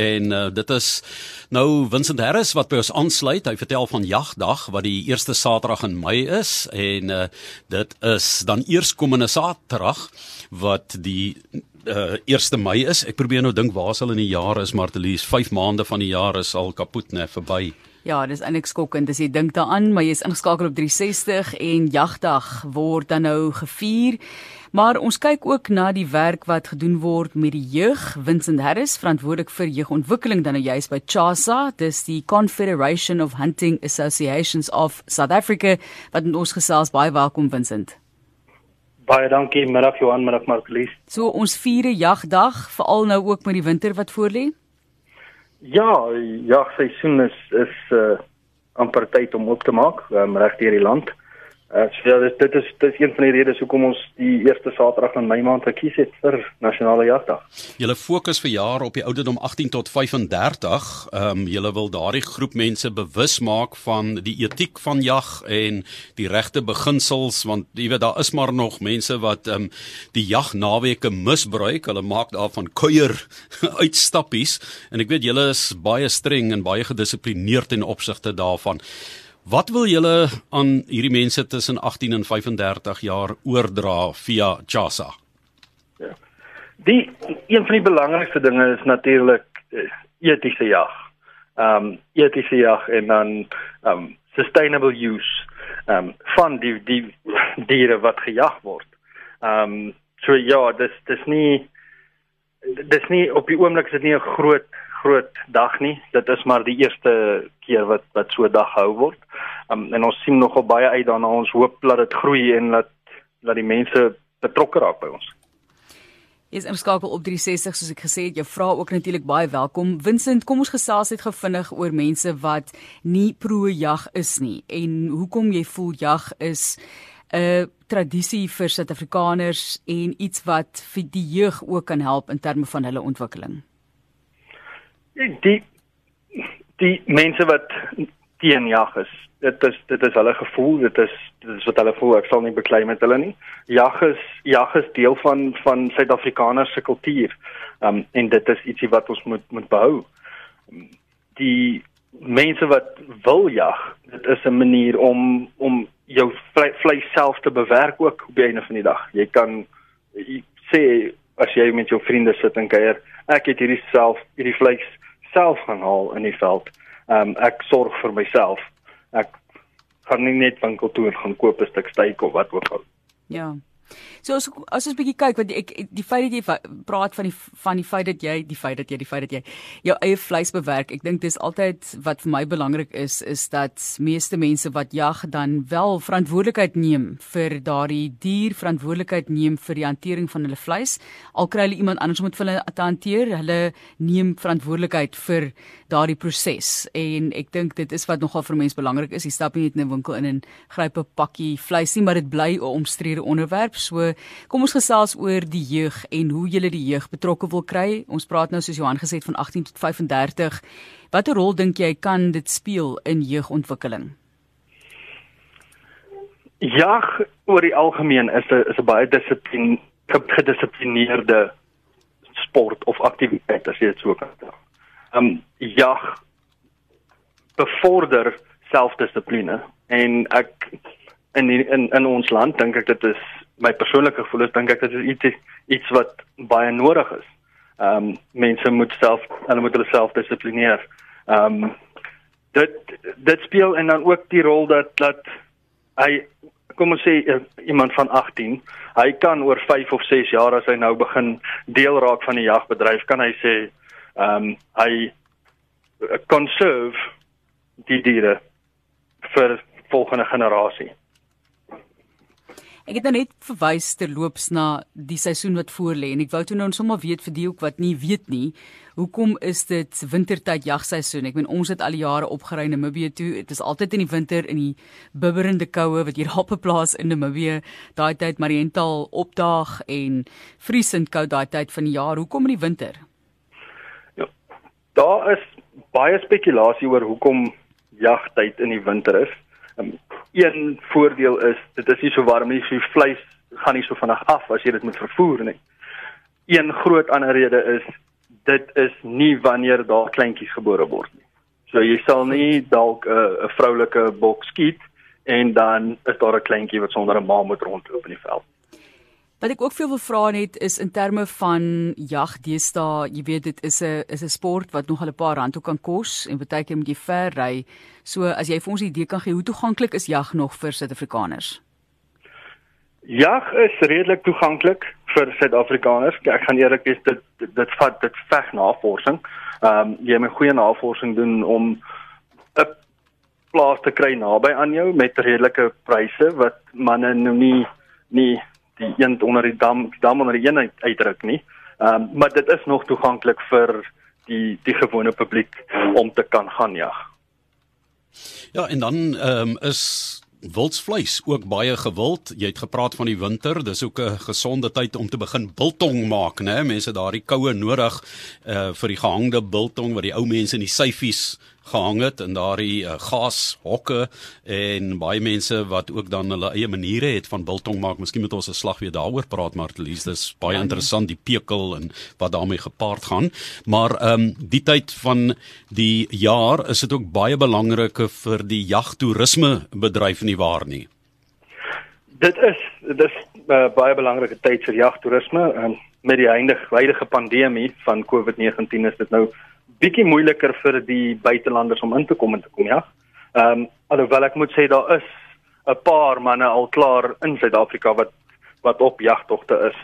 en uh, dit is nou Vincent Harris wat by ons aansluit. Hy vertel van Jagdag wat die eerste Saterdag in Mei is en uh, dit is dan eerskomende Saterdag wat die uh, 1 Mei is. Ek probeer nou dink waar sal in die jaar is Martelies 5 maande van die jaar is al kapot net verby. Ja, dis eintlik skokkend as jy dink daaraan, maar jy's ingeskakel op 360 en Jagdag word dan nou gevier. Maar ons kyk ook na die werk wat gedoen word met die jeug. Vincent Harris, verantwoordelik vir jeugontwikkeling dan nou juis by CHASA, dis die Confederation of Hunting Associations of South Africa, wat ons gesels baie welkom Vincent. Baie dankie, middag Johan, middag Marlies. So ons vierde jagdag, veral nou ook met die winter wat voorlê. Ja, jagseisoen is is uh amper tyd om op te maak um, reg deur die land. Uh, so ja, dit, dit is dit is een van die redes hoekom ons die eerste Saterdag in Mei maand gekies het vir nasionale jagdag. Julle fokus vir jaar op die ouderdom 18 tot 35. Ehm um, julle wil daardie groep mense bewus maak van die etiek van jag en die regte beginsels want jy weet daar is maar nog mense wat ehm um, die jagnaweke misbruik. Hulle maak daarvan kuier uitstappies en ek weet julle is baie streng en baie gedissiplineerd in opsigte daarvan. Wat wil julle aan hierdie mense tussen 18 en 35 jaar oordra via Chasa? Ja. Die een van die belangrikste dinge is natuurlik etiese jag. Ehm um, etiese jag en dan ehm um, sustainable use ehm um, van die die diere wat gejag word. Ehm um, so ja, dis dis nie dis nie op die oomblik is dit nie 'n groot groot dag nie. Dit is maar die eerste keer wat wat so 'n dag gehou word. Um, en ons sien nogal baie uit daarna. Ons hoop dat dit groei en dat dat die mense betrokke raak by ons. Is inskakel op 360 soos ek gesê het, jou vra ook natuurlik baie welkom. Vincent, kom ons gesels net gevinnig oor mense wat nie pro jag is nie en hoekom jy voel jag is 'n tradisie vir Suid-Afrikaners en iets wat vir die jeug ook kan help in terme van hulle ontwikkeling die die mense wat teen jag is dit is dit is hulle gevoel dit is dit is wat hulle voel. Ek sal nie beklei met hulle nie. Jag is jag is deel van van suid-afrikaners se kultuur. Um, en dit is ietsie wat ons moet moet behou. Die mense wat wil jag dit is 'n manier om om jou vleis self te bewerk ook op die einde van die dag. Jy kan jy sê as jy met jou vriende sit en kuier ek het hierdie self hierdie vleis self gaan haal in die veld. Ehm um, ek sorg vir myself. Ek gaan nie net winkel toe en gaan koop 'n stuk steak of wat ook al. Ja. So as as ons bietjie kyk wat ek die feit dat jy praat van die van die feit dat jy die feit dat jy die feit dat jy jou eie vleis bewerk. Ek dink dis altyd wat vir my belangrik is is dat meeste mense wat jag dan wel verantwoordelikheid neem vir daardie dier, verantwoordelikheid neem vir die hantering van hulle vleis. Al kry hulle iemand anders om dit vir hulle te hanteer, hulle neem verantwoordelikheid vir daardie proses. En ek dink dit is wat nogal vir mense belangrik is. Jy stap nie net in 'n winkel in en gryp 'n pakkie vleis nie, maar dit bly 'n omstrede onderwerp. So kom ons gesels oor die jeug en hoe jy die jeug betrokke wil kry. Ons praat nou soos Johan gesê het van 18 tot 35. Watter rol dink jy kan dit speel in jeugontwikkeling? Jag oor die algemeen is 'n is 'n baie dissipline gedissiplineerde sport of aktiwiteit as jy dit so kan sê. Ehm jag bevorder selfdissipline en ek in die, in in ons land dink ek dit is my persoonlike gevoel is dink ek dit is iets iets wat baie nodig is. Ehm um, mense moet self hulle moet hulle self dissiplineer. Ehm um, dit dit speel en dan ook die rol dat dat hy kom ons sê uh, iemand van 18, hy kan oor 5 of 6 jaar as hy nou begin deel raak van die jagbedryf, kan hy sê ehm um, hy conserve die diere vir volgende generasie. Ek het nou net verwys terloops na die seisoen wat voorlê en ek wou toe nou sommer weet vir die ook wat nie weet nie, hoekom is dit wintertyd jagseisoen? Ek meen ons het al die jare opgery in Namibië toe. Dit is altyd in die winter in die bibberende koue wat hier op 'n plaas in Namibië daai tyd Mariental opdaag en vriesend koud daai tyd van die jaar. Hoekom in die winter? Ja. Daar is baie spekulasie oor hoekom jagtyd in die winter is. Um, een voordeel is dit is nie so warm nie, so die vleis gaan nie so vinnig af as jy dit moet vervoer nie. Een groot ander rede is dit is nie wanneer daar kleintjies gebore word nie. So jy sal nie dalk 'n uh, 'n vroulike bok skiet en dan is daar 'n kleintjie wat sonder 'n ma moet rondloop in die veld. Wat ek ook veel wil vra net is in terme van jag deesdae, jy weet dit is 'n is 'n sport wat nog 'n paar rand ook kan kos en baie keer moet jy ver ry. So as jy vir ons 'n idee kan gee hoe toeganklik is jag nog vir Suid-Afrikaners? Jag is redelik toeganklik vir Suid-Afrikaners. Ek gaan eerlik wees dit, dit vat dit veg navorsing. Ehm um, jy moet goeie navorsing doen om 'n plaas te kry naby aan jou met redelike pryse wat manne nou nie nie die een onder die dam die dam onder die een uit, uitdruk nie. Ehm um, maar dit is nog toeganklik vir die die gewone publiek om te kan gaan jag. Ja, en dan ehm um, is wildsvleis ook baie gewild. Jy het gepraat van die winter, dis ook 'n gesonde tyd om te begin biltong maak, né? Mense daardie koue nodig uh vir die gehangde biltong wat die ou mense in die syfies gehang het in daardie uh, gashokke en baie mense wat ook dan hulle eie maniere het van biltong maak. Miskien moet ons 'n slag weer daaroor praat, maar Lies, dis baie ja, interessant die pekel en wat daarmee gepaard gaan. Maar ehm um, die tyd van die jaar is dit ook baie belangrik vir die jagtoerisme bedryf nie waar nie. Dit is dit is 'n uh, baie belangrike tyd vir jagtoerisme en met die eindige huidige pandemie van COVID-19 is dit nou bietjie moeiliker vir die buitelanders om in te kom en te kom ja. Ehm um, alhoewel ek moet sê daar is 'n paar manne al klaar in Suid-Afrika wat wat op jagtogte is.